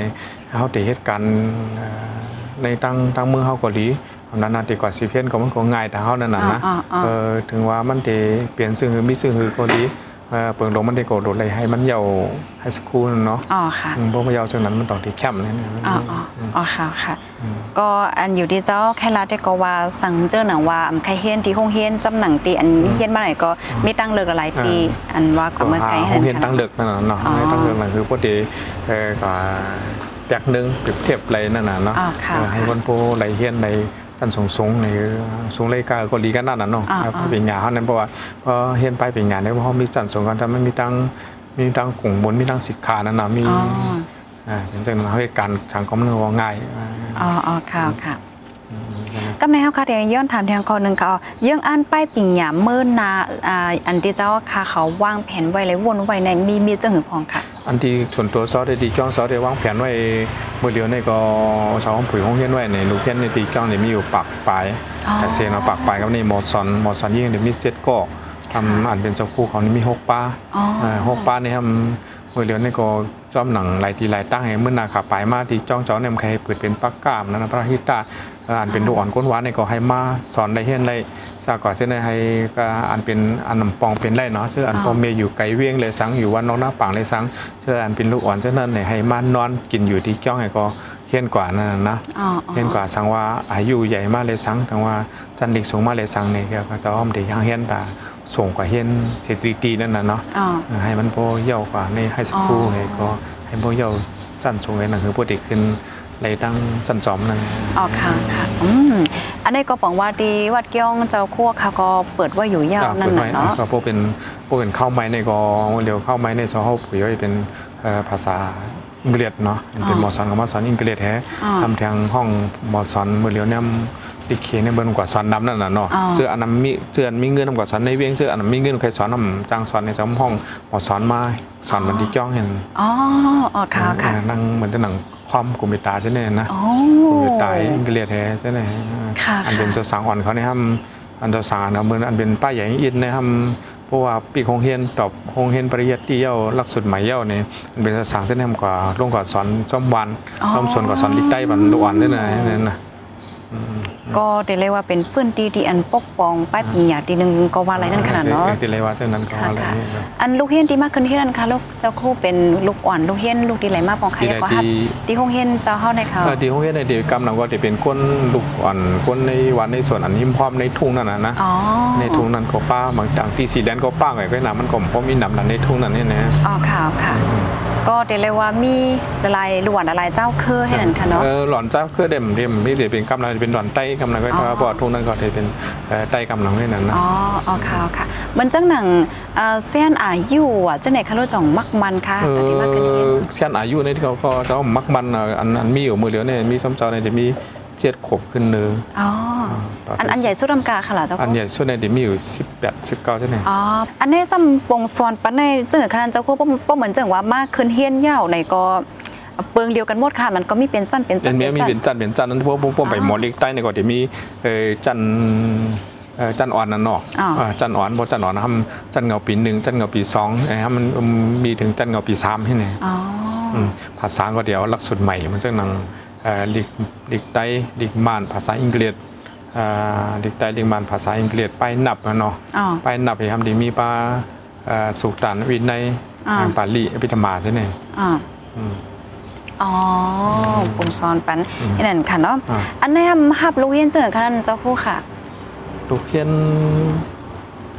เขาได้เหตุการณ์เอ่อในตั้งตั้งเมืองเขาเกาหลีอันนั้นน่ะดีกว่าสิเพียนก็มันก็ง่ายแต่เขานั่นน่ะนะอ๋ออ๋อเออถึงว่ามันได้เปลี่ยนซึ่งคือมีซึ่งคือเกาหลีเอ่อเปิงลงมันได้โกรธเลยให้มันเยาว์ให้สกูลเนาะอ๋อค่ะอืมเพราะว่าเยาว์จากนั้นมันต้องที่แคมป์เนี่ยอ๋ออ๋ออ๋อค่ะค่ะอืม ก็อันอยู่ที่เจ้าแค่ละได้ก็ว่าสั่งเจ้าหนังว่าอำใครเฮียนที่ห้องเฮียนจำหนังตีอันเฮียนมาไหนก็มีตั้งเลิกอะไรตีอันว่าก็เมื่อไกลห้องเรียนตั้งเลิกนั่นน่ะเนาะอ๋อตั้งเลิกนั่นคือพอดีเออก็แตกหนึงเปรียบเทียบอะไรนั่นน่ะเนาะอ๋อค่ะเออให้คนผู้ไรเฮียนในชั้นสูงสูงในสูงเลยกาก็ดีกันนั่นน่ะเนาะอ๋อครับเป็นงานเฮานั้นเพราะว่าพอเฮียนไปเป็นงานเนี่ยเพราะเขามีชั้นสูงกันแต่มันมีตั้งมีตั้งกลุ่มบนมีตั้งสิทขานั่นน่ะมี อ๋ออ่าเป็นจังนั้นเฮาเหตุการณ์ทางคอมมันว่าง่ายอ่าอ๋ออ๋อค่ะค่ะอืมนั่นน่ะก็ในเฮาค่ะเดี๋ยวย้อนถามทางคนหนึงก็เรื่องอันป้ายปิ่งหยามมื้อนาอ่าอันที่เจ้าค่ะเขาวางแผนไว้เลยวนไว้ในมีมีจังหือพองค่ะ อันที่ส่วนตัวซอได้ดีจ้องซอได้วางแผนไว้เมื่อเดียวนี่ก็ชาวห้องปุ๋ยห้องเฮียนไว้ในลูกเฮียนในตีจ้องเนี่ยมีอยู่ปากปลายอ๋อแต่เซนเอาปากปลายกับนี่มอซอนมอซอนยิ่งเดี๋ยวมีเจ็ดก็ทำอันเป็นเจ้าคู่เขานี่มีหกป้าอ๋ออ่าหกป้านี่ทำ เมื่อเดียวนี่ก็จอมหนังหลายทีหลายตั้งให้เมื่อนาขาปลายมาที่จ้องจ้องเนี่ยมันใครเปิดเป็นปักกามนั่นนะพระฮิตาอ่านเป็นลูกอ่อนก้นหวานนี่ก็ให้มาสอนได้เฮียนได้ซาก่อนเช่นได้ให้ก็อันเป็นอันนำปองเป็นได้เนาะเชื่ออันพ่อเมียอยู่ไกลเวียงเลยสังอยู่วันน้องหน้าปังเลยสังเชื่ออันเป็นลูกอ่อนเช่นนั้นเนี่ยให้มานอนกินอยู่ที่จ้องให้ก็เฮียนกว่านั่นน่ะนะอ๋ออ๋อเฮียนกว่าสังว่าอายุใหญ่มากเลยสังแต่ว่าจันดิกสูงมากเลยสังเนี่ยก็จะอ้อมเดียังเฮียนตา ส่งกว่าเฮียนเศรษฐีตีนั่นน่ะเนาะอ๋อเออให้มันโบเย่ากว่าในไฮสคูลอ๋อไงก็ให้โบเย่าจันทรงเลยนั่นคือปกติขึ้นเลยตั้งจันจอมนั่นอ๋อค่ะค่ะอืมอันนี้ก็บอกว่าดีวัดเกี้ยงเจ้าคั่วค่ะก็เปิดไว่าอยู่ยาวนั่นเปิดน่ะไว้เนาะก็พวกเป็นพวกเป็นเข้าไม้ในก็เร็วเข้าไม้ในซอเขาปุ๋ยไว้เป็นเอ่อภาษาอังกฤษเนาะเป็นหมอสอนกับหมอสอนอังกฤษแท้อ๋อทำทางห้องหมอสอนมือเร็วเนี่ย ดิเคเนี่ยเบิ้นกว่าสอนดำนั่นน่ะเนาะอ๋อ เสื้ออันนั้นมีเสื้ออันมีเงินนำกว่าสอนในเวียงเสื้ออันนั้นมีเงินใครสอนนำจ้างสอนในสมห้องหมอสอนมาสอนมันที่จ้องเห็นอ๋ออ๋อค่ะค่ะเออนั่งเหมือนจะหนังความกุมิตาใช่ไหมนะ อ๋อกุมิตาอังกฤษแท้ใช่ไหมค่ะอันเป็นค่ะเจ้าสางอ่อนเขาเนี่ยทำอันเจ้าสางนะเหมือนอันเป็นป้ายใหญ่อินเนี่ยทำเพราะว่าปีคงเฮียนตอบคงเฮียนปริยัติเย้าหลักสูตรใหม่เย้าเนี่ยอันเป็นเจ้าสางเส้นแหมกว่าลงกว่าสอนจอมวันอ๋อ จอมส่วนกว่าสอนลิกใต้บันดุอ่อนด้วยนะนั่นนะอืม ก็เดี๋ยวเรียกว่าเป็นพื้นที่ที่อันปกป้องป้ายปีหยาทีหนึ่งก็ว่าอะไรนั่นขนาดเนาะออติเลยว่าเช่นนั้นก็อะไรอันลูกเฮียนที่มากขึ้นที่นั่นค่ะลูกเจ้าคู่เป็นลูกอ่อนลูกเฮียนลูกที่ไหลมากปองใครกว่าฮับที่ห้องเฮียนเจ้าเฮาในเขาที่คงเฮียนในเดียวกรรมหนังก็จะเป็นก้นลูกอ่อนก้นในวันในส่วนอันหิมพร้อมในทุ่งนั่นนะนะในทุ่งนั้นก็ป้าบางต่างที่สีแดนก็ป้าไงก็หนามันก็พราะมีหนำนั้นในทุ่งนั้นเนี่ยนะอ๋อค่ะค่ะ ก็เดี๋ยวเลยว่ามีหลายหลวนอะไรเจ้าเคอให้นั่นค่ะเนาะเออหลอนเจ้าคือเด่มเด่มนี่เดี๋ยวเป็นกำลังเป็นหลอนไต้กำลังก็อ๋อพอทุ่งนั้นก็จะเป็นเอ่อไต้กำลังนี่นั่นนะอ๋ออ๋อค่ะค่ะมันจังหนังเอ่อเส้นอายุอะจังไหนคะรู้จ่องมักมันค่ะเอปฏิมาเกินเห็นอเช่นอายุเนี่ยที่เขาก็เขามักมันอะอันอันมีอยู่มือเดียวเนี่ยมีซ้ำเจ้าเนี่ยจะมี เจ็ดขวบขึ้นเนื้ออ๋อต่ออัอันอันใหญ่สุดลำกาค่ะเหรอเจ้าอันค่ะใหญ่ส่วนเนี่ยจะมีอยู่สิบแปดสิบเก้าใช่ไหมอ๋ออันนี้ซ้ำปงซอนปันในจังหวะขนาดเจ้าคู่ป้อเหมือนจังว่ามากขึ้นเฮียนเหย้าในก็เปิงเดียวกันหมดค่ะมันก็มีเป็นจันเป็นจัเป็นนมีมีจัเป็นจันทร์เป็นจันทร์นั้นพวกพวกพวกไปอ๋อหมอเล็กใต้เนี่ยก็จะมีเอ่อจันทร์เอ่อจันทร์อ่อนนั่นเนาะอ๋ออ่าจันทร์อ่อนบ่จันทร์อ่อนนะครับจันทร์เงาปีหนึ่งจันทร์เงาปีสองไอ้ครับมันมีถึงจันทร์เงาปีสามที่ไหนอ๋ออมภาษาก็เดียวหลักสูตรใหม่มันจะนัง เอ่อลิกลิกไต้ลิกมานภาษาอังกฤษอ่าลิกไต้ลิกมานภาษาอังกฤษไปนับอะเนาะอ๋อไปนับไปทำดีมีปลาเอ่อสุกตานวินัยอ่าปาลีอภิธรรมาใช่ไหมอ๋ออืมอ๋อปงซอนปันอืมนี่นั่นค่ะเนาะอ่าอันนี้ทำฮับลูกเฮียนจังหวะขนาดเจ้าคู่ค่ะ ลูกเขียน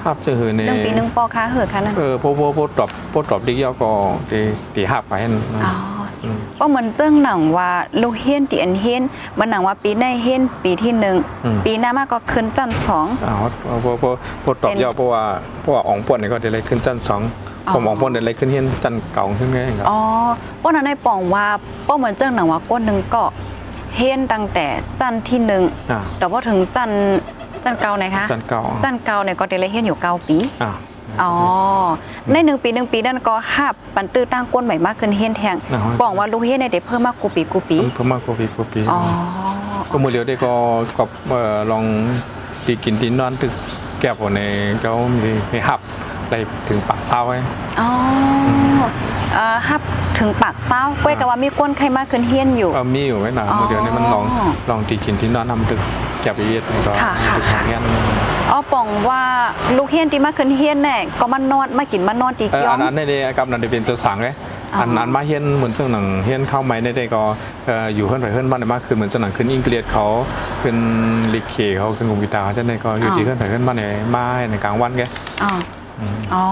ภาพเจอในหนึ่งปีหนึ่งปอค่ะเหอะค่ะนั่นเออพวกพวกพวกตอบพวกตอบดิกยอก็ตีตีห้าไปนั่นนะอ๋ อมว่าเหมือนเจ้งหนังว่าลูกเฮียนตีอันเฮียนมันหนังว่าปีในเฮียนปีที่หนึ่งอืมปีหน้ามาก็ขึ้นจันทร์สองอ๋อพวกพวกพวกตอบยอเพราะว่าเพราะว่าอ่องป่นเนี่ยก็เดี๋ยวเลยขึ้นจันทร์สองอ๋อผมอ่องป่นเดี๋ยวเลยขึ้นเฮียนจันทร์เก่าขึ้นไงครับอ๋อป้อนนั้นในปองว่าป้อเหมือนเจ้งหนังว่าก้นหนึ่งก็เฮียนตั้งแต่จันทร์ที่หนึ่งอ่าแต่พอถึงจันทร์จันทร์เก่าไหนคะจันทร์เก่าจันทร์เก่าเนี่ยก็เดลยเฮียนอยู่เก้าปีอ่า อ๋อ ในหนึ่งปีหนึ่งปีนั่นก็หับปันตื้อตั้งก้นใหม่มากขึ้นเฮียนแทงอ่าฮะบอกว่าลูกเฮียนในยเด็เพิ่มมากกูปีกูปีเพิ่มมากกว่าปีกว่าปีอ๋อก็มือเดียวได้ก็ก็เอ่อลองตีกินตีนอนตึกแก้วในเขามีมีหับอะไรถึงปากเศร้าไว้อ๋อ เอ่อหับถึงปากเศร้าก้วยกับว่ามีก้นใครมากขึ้นเฮียนอยู่เออมีอยู่ไว้หนาอ๋อมือเดียวนี่มันลองลองตีกินตีนอนทำตึกแก้วไปเย็ดมันก็ค่ะค่ะตึกค่ะอย่างเงี้ยอ๋อปองว่าลูกเฮียนที่มากขึ้นเฮียนแน่ก็มานอนมากินมานอนตีเออเกี้ยอัวนนั้นในเดกับนันได้เป็นเจ้าสังเลยอ๋ออัอันอันมาเฮียนเหมือนเจ้าหนังเฮียนเข้าใหม่ในเดก็เอ่ออยู่เฮือนไปเฮือนบ้านได้มากขึ้นเหมือนเจ้าหนังขึ้นอังกฤษเขาขึ้นลิเคเขาขึ้นคอมพิวเตอร์เขาใช่ไหมก็อยู่ที่เฮือนไปเฮือนบ้านในมาในกลางวันแก อ๋อ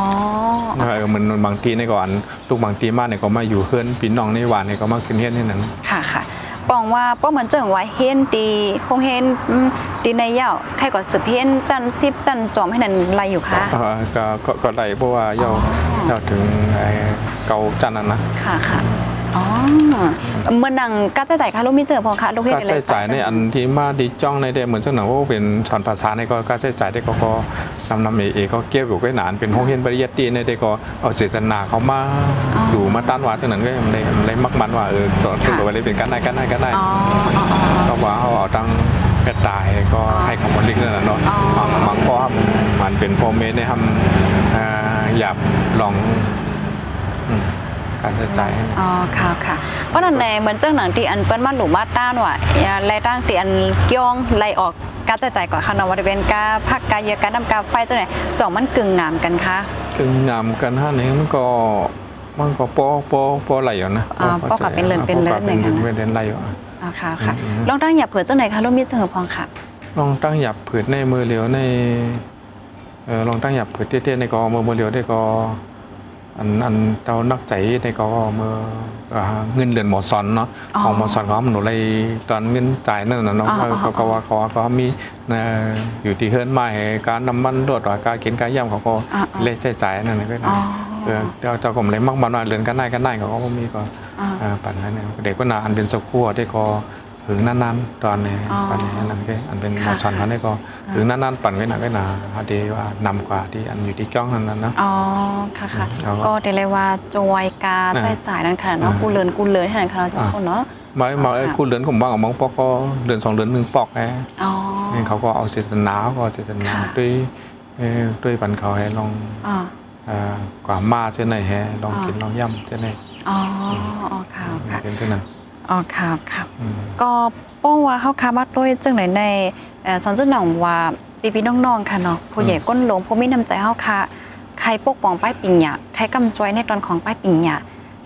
อืมอ๋อเออเหมือนบางทีในก่อนลูกบางทีมาเนี่ยก็มาอยู่เฮือนพี่น้องในหวานเนี่ยก็มาขึ้นเฮียนที่นั้นค่ะค่ะปองว่าป้อเหมือนเจังว่าเฮียนตีคงเฮียนอืมตีในเหย้าใครก็สืบเฮียนจันซิบจันจอมให้นั่นไรอยู่คะเอ่อก็ก็ก็ได้เพราะว่าเยาอ๋อเยาถึงไอ้เกาจันทร์นั่นนะค่ะค่ะ อ๋อเมื่อนังก็จะจ่ายค่าลูกมิเจอพอคะลูกเฮียนค่าใช้จ่ายในอันที่มาดีจ้องในเดเหมือนเจ้าหนังว่าเป็นสอนภาษาในก็ค่าใช้จ่ายได้ก็ก็นำนำเอเอก็เก็บอยู่ไว้นานเป็นห้องเรียนปริยัติในเดก็เอาเจตนาเขามาอยู่มาต้านว่าเจ้าหนังก็เลยเลยมักมันว่าเออตอนที่เราไปเลยเป็นการได้การได้การได้อ๋ออ๋ออ๋อก็ว่าเอาเอาตังแม่ตายก็ให้คำมันลิกนั่นแหละเนาะอ๋อบางบางข้อมันเป็นพ่อเมได้ทำอ่าอยากลองอืม การใช้จ่ายให้อ๋อค่ะค่ะเพราะนั่นในเหมือนเจ้าหนังที่อันเปิ้นมาหลูมาต้านว่าอย่าไล่ตั้งที่อันเกี้ยงไล่ออกการจะจ่ายก่อนค่ะเนาะว่าจะเป็นกาพักกาเยอะการนำกาไฟเจ้าไหนจ่องมันกึ่งงามกันคะคืองามกันห้านี้มันก็มันก็ปอปอปอไหลอยู่นะอ่าปอกับเป็นเรือนเป็นเรือนเป็นไหนคะเป็นเรือนไหลอยู่อะอ๋อค่ะค่ะอืมอืมลองตั้งอย่าเผื่อเจ้าไหนคะลูกมิเจอพองค่ะลองตั้งหยับผืดในมือเหลียวในเออลองตั้งหยับผืดเตี้ยๆในก็มือมือเหลียวได้ก็อั นอันเต้านักใจในก็มืออ่าเงินเดือนหมอสอนเนาะอ๋อของหมอสอนเขาหนูเลยตอนเงินจ่ายนั่นน่ะเนาะอ๋ออ๋อเขาก็ว่าเขาเขามีเอ่ออยู่ที่เฮิร์นมาให้การน้ำมันรถหรือการกินการย่ำเขาก็อ๋ออ๋อเลขใช้จ่ายนั่นนะก็อ๋ได้อเออเจ้าเจ้าผมเลยมักมันว่าเรือนกันได้กันได้เขาก็บ่มีก็อ๋ออ่าปัญหาเนี่ยเด็กก็นาอันเป็นสกัวที่ก็หึ งนานๆตอนนี้อ๋อปันนี้นั่นก็อันเป็นหมค่ะอสอนเขาได้ก็หึงนานๆปั่นก็หนาก็หนาพอดีว่านำกว่าที่อันอยู่ที่จ้องนั่นน่ะนะอ๋อค่ะค่ะเอาว่าก็เดี๋ยวเลยว่าจอยกาอ่าใช้จ่ายนั่นค่ะเนาะอ่ากูเลินกูเลินให้นั่นค่ะเราทุกคนเนาะมามาค่ะคุณเดือนผมบ้างกับมองปอกก็เดือนสองเดือนหนึ่งปอกแฮอ๋อนี่เขาก็เอาเจตนาเขาก็เอาเจตนาค่ะด้วยเอ่อด้วยปันเขาให้ลองอ๋อเอ่อกว่ามาเช่นไหนแฮลองกินลองย่ำเช่นไหนอ๋ออ๋อค่ะค่ะเป็นเท่านั้น อ๋อค่ะค่ะอืมก็ป้องว่าเฮาคามาด้วยจังไหนในเอ่อสอนจังหนังว่าพี่ๆน้องๆค่ะเนาะผู้ใหญ่ก้นหลงผู้มีน้ำใจเฮาค่ะใครปกป้องป้ายปิงหยาใครกำจอยในตอนของป้ายปิงหยา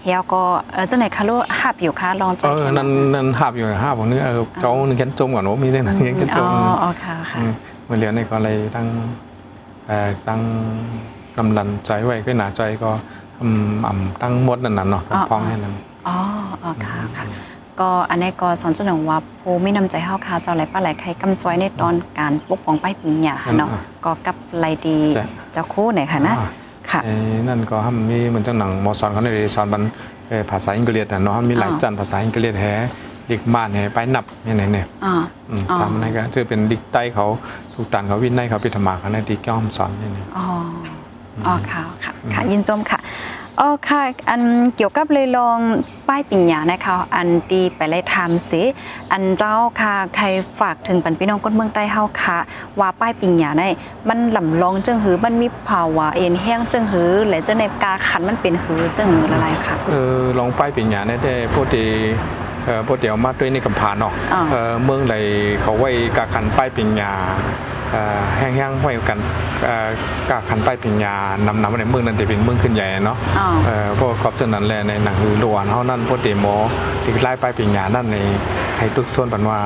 เฮียก็เออจังไหนคะลูกหับอยู่ค่ะลองจอเอยอนั่นนั่นหาบอยู่หาบของนี้เออเขาหนึ่งแกนจมก่อนว่ามีเรื่องนั้นแกนจอ๋อมอ๋อค่ะค่ะอืมเมื่อเรียนในก็เลยตั้งเอ่อตั้งนำลันใจไว้ก็หนาใจก็อืมอ่ำตั้งหมดนั่นน่ะเนาะอ๋อพ้องให้นั่นอ๋ออ๋อค่ะค่ะ ก็อันนี้ก็สอนเสนอว่าผู้มีน้ำใจเฮาค่ะเจ้าไหลป้าไหลใครกำจอยในตอนการปกป้องป้ายปิญญาเนาะก็กับไหลดีเจ้าคู่ไหนค่ะนะอ่าค่ะไอ้นั่นก็ทำมีเหมือนจังหนังหมอสอนเขาในสอนมันเอ่อภาษาอังกฤษน่ะเนาะมีหลายอ๋อจันภาษาอังกฤษแฮเด็กบ้านแฮไปนับเนี่ยเนี่ยอ่าอืมอ๋อทำอะไรก็จะเป็นดิกใต้เขาสุกตันเขาวินในเขาพิธมาเขาในดิกย่อมสอนเนี่ยเนี่ยอ๋ออ๋อค่ะค่ะค่ะยินจมค่ะ อ๋อค่ะอันเกี่ยวกับเลยลองป้ายปิญญานะคะ อันดีไปเลยทำสิอันเจ้าค่ะ ใครฝากถึงปันพี่น้องคนเมืองใต้เฮาค่ะ ว่าป้ายปิญญาในมันลำลองจังหือมันมีภาวะเอ็นแห้งจังหือและจังในกาขันมันเป็นหือจังหืออะไรค่ะเออลองไปปิญญาเนี่ยได้พวกที่เอ่อพวกเดียวมาด้วยในกำพานเนาะอ่าเออเมืองใดเขาไว้กาขันป้ายปิญญา เอ่อแห้งๆไว้กันเอ่อกาขันป้ายปิญญานำนำในเมืองนั้นจะเป็นเมืองขึ้นใหญ่เนาะอ๋อเอ่อพวกขอบเสนั้นแหละในหนังหือหลวนเฮานั่นพวกเดโมที่ไล่ป้ายปิญญานั่นในใครทุกส่วนปันว่า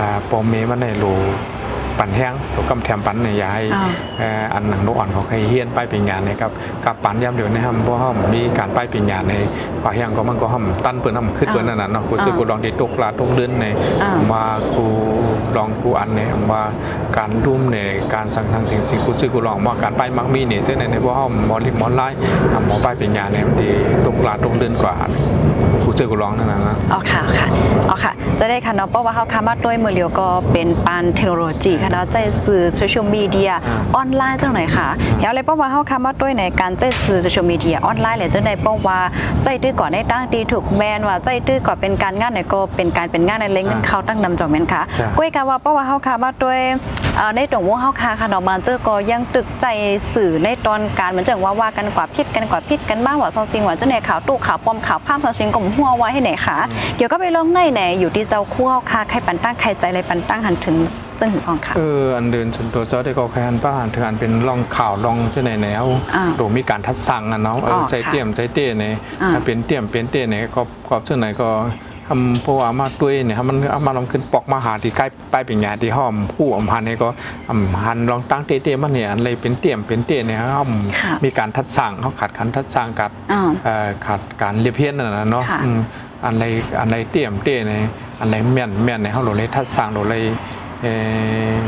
อ่าปอมเมมันในโล ปันแห้งตัวกำแถมปันเนี่ยอย่าให้อ่าเอ่ออันหนังโนอ่อนเขาเคยเฮียนป้ายปิญญาเนี่ยครับกับปันย่ำเดียวนะครับเพราะว่ามีการป้ายปิญญาในป่าแห้งก็มันก็ห่ำตั้นเปิ้นห่ำขึ้นเปิ้นนั่นน่ะเนาะกูซื้อกูลองที่ตกลาตกเดือนในอ่ามากูลองกูอันเนี่ยว่าการรุ่มเนี่ยการสังสรรค์สิ่งสิ่งกูซื้อกูลองว่าการป้ายมักมีเนี่ยซึ่งในในว่าห้องหมอลิมหมอไล่อะหมอป้ายปิญญาเนี่ยมันดีตกลาตกเดือนกว่า กูซื้อกูลองนั่นน่ะนะอ๋อค่ะค่ะอ๋อค่ะ จะได้ค่ะเนาะเพราะว่าเขาคามาด้วยมือเดียวก็เป็นปานเทคโนโลยีค่ะเนาะใจสื่อโซเชียลมีเดียอ่าออนไลน์จังไหนค่ะเดี๋ยวเลยเพราะว่าเขาคามาด้วยในการใจสื่อโซเชียลมีเดียออนไลน์เลยจังไดเพราะว่าใจตื้อก่อนในตั้งตีถูกแมนว่าใจตื้อก่อนเป็นการงานไหนก็เป็นการเป็นงานในเล้งเงินเขาตั้งนำจอกแมนค่ะจ้ะก้อยกาว่าเพราะว่าเขาคามาด้วยเอ่อ ในตรงวงเขาคาค่ะเนาะมาเจอก็ยังตึกใจสื่อในตอนการเหมือนจังว่าว่ากันกว่าพิษกันกว่าพิษกันบ้างว่าซองซิงว่าเจ้าไหนข่าวตู้ข่าวปลอมข่าวภาพซองซิงก็หัวไว้ให้ไหนค่ะเกี่ยวกับไปลงในไหนอยู่ที่เจ้าคู่เอาค่ะใครปันตั้งใครใจเลยปันตั้งหันถึงจึงหือของค่ะเอออันเดินส่วนตัวเจ้าได้ก็แค่อันป้าอันถึงอันเป็นลองข่าวลองเช่นไหนแนวอ่าโดมีการทัดสั่งอะเนาะเอออ๋อใจค่ะเตี้ยมใจเตี้ยเนี่ยอ่าถ้าเป็นเตี้ยมเป็นเตี้ยเนี่ยก็กอบเช่นไหนก็ ทำเพราะว่ามาด้วยเนี่ยครับมันเอามาลองขึ้นปอกมาหาที่ใกล้ป้ายปิญญาที่ห้อมผู้อำพันเนี่ยก็อำพันลองตั้งเตี้ยเตี้ยมันเนี่ยอันเลยเป็นเตี้ยมเป็นเตี้ยเนี่ยเขาค่ะมีการทัดสั่งเขาขาดขันทัดสั่งกัดอ่าเอ่อขาดการเรียบเพี้ยนนั่นน่ะเนาะค่ะอืมอันไรอันไรเตี้ยมเตี้ยในอันไรแม่นแม่นในเฮาโหลเลยทัดสร้างโหลเลยเอ่อ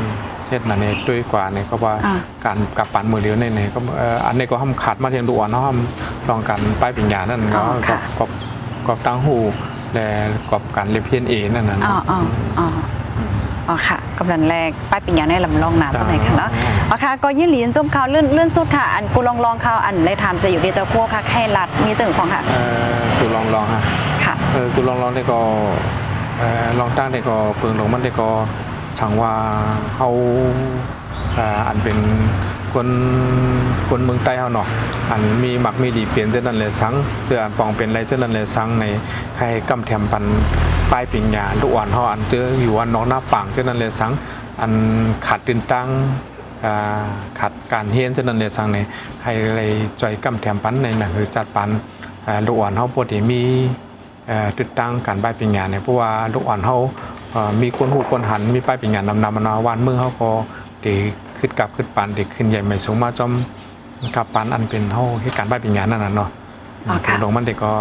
เฮ็ดนั่นนี่ด้วยกว่าเนี่ยก็ว่าอ่าการกับปันมือเดียวในนี่ก็เอ่ออันนี้ก็ห้ามขาดมาเทียงดูอ่อนเนาะห้ามลองกันป้ายปิญญานั่นอ๋เนาะอกัค่ะบกับกับตั้งหู และกับการเรียบเพี้ยนเองนั่นน่ะอ๋อเนาะอ๋ออ๋ออ๋อค่ะกำลังแรกป้ายปิญญาในลำลองหนาจังไหนค่ะเนาะอ๋อค่ะก็ยื่นหลีนจมข่าวเลื่อนเลื่อนสุดค่ะ อันกูลองลองข่าวอันในไทม์จะอยู่ที่เจ้าคู่ค่ะแค่รัดมีจึงของค่ะเอ่อกูลองลองฮะค่ะเออกูลองลองได้ก็เอ่อลองตั้งได้ก็เปิงลงมันได้ก็สั่งว่าเฮาอ่าอันเป็น คนคนเมืองใต้เฮาเนาะอันมีหมักมีดีเปลี่ยนเช่นนั้นเลยสังเสื้ออันปองเป็นไรเช่นนั้นเลยสังในใครกำแถมปันป้ายปิงยาลูกอ่อนเฮาอันเจออยู่อันน้องหน้าปังเช่นนั้นเลยสังอันขาดตื่นตั้งขาดการเฮียนเช่นนั้นเลยสังในให้เลยจอยกำแถมปันในหนังคือจัดปันลูกอ่อนเฮาปกติมีเอ่อติดตั้งการป้ายปิญญาเนี่ยเพราะว่าลูกอ่อนเขามีคนหูคนหันมีป้ายปิญญานำนำมานาวานเมืองเขาก็ เด็กขึ้นกลับขึ้นปานเด็กขึ้นใหญ่ไม่สูงมาจอมกับปานอันเป็นเขาให้การป้ายปิญญานั่นน่ะเนาะอ๋อค่ะลงมันเด็กก็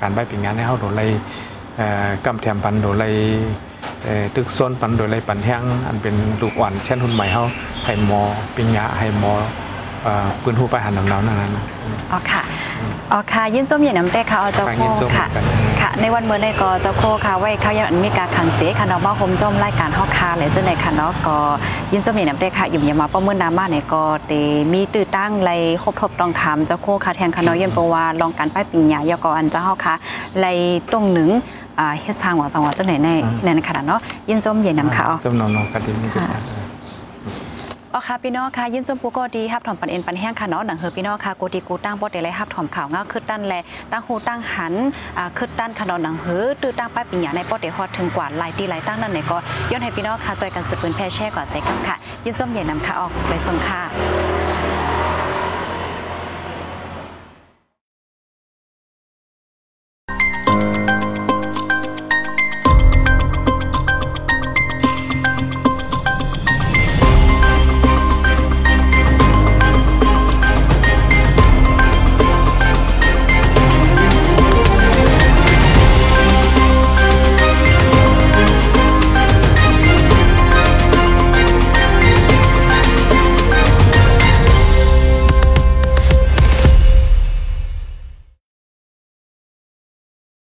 การป้ายปิญญาในเขาโดนไล่เอ่อกำแถมปันโดนไล่เอ่อตึกโซนปันโดนไล่ปันแห้งอันเป็นลูกอ่อนเช่นหุ่นใหม่เขาให้หมอปิญญาให้หมอเอ่อปืนหูไปหันนำนาวนั่นน่ะนะอ๋อค่ะอ๋อค่ะยินจมเย็นน้ำเต้ค่ะเอาเจ้าค่ะโคยินจมค่ะเหมือนกัน ค่ะ ในวันเมื่อในก็เจ้าโคค่ะไว้เขายังมีการขันเสียค่ะเนาะมาโฮมจมรายการฮอกคาเลยเจ้าในค่ะเนาะก็ยินจมเย็นน้ำเต้ค่ะอยู่ยามาประเมินนามาเนี่ยก็เตมีตื้อตั้งไรครบทบต้องถามเจ้าโคค่ะแทนค่ะเนาะเย็นปว่าลองการป้ายปิญญายกอันเจ้าเฮาค่ะไรตรงหนึ่งอ่าเฮ็ดสร้างว่าสังว่าเจ้าไหนในในนั้นค่ะเนาะยินจมเย็นน้ำค่ะเอาจำนวนนองคดีนี้ค่ะ อ๋อค่ะพี่น้องค่ะยินจมปูโกดีครับถอมปันเอ็นปันแห้งค่ะเนาะหนังเฮอพี่น้องค่ะกูดีกูตั้งบ่ได้เลยครับถอมข่าวเงาคืดตั้นแลตั้งหูตั้งหันอ่าคืดตั้นค่ะเนาะหนังเฮอตื้อตั้งป้ายปิญญาในบ่ได้ฮอดถึงกว่าหลายตีหลายตั้งนั่นเนี่ยก็ย้อนให้พี่น้องค่ะจอยกันสืบปืนแพ่แช่ก่อนใส่กันค่ะ ยินจมใหญ่นำค่ะออกไปส่งค่ะ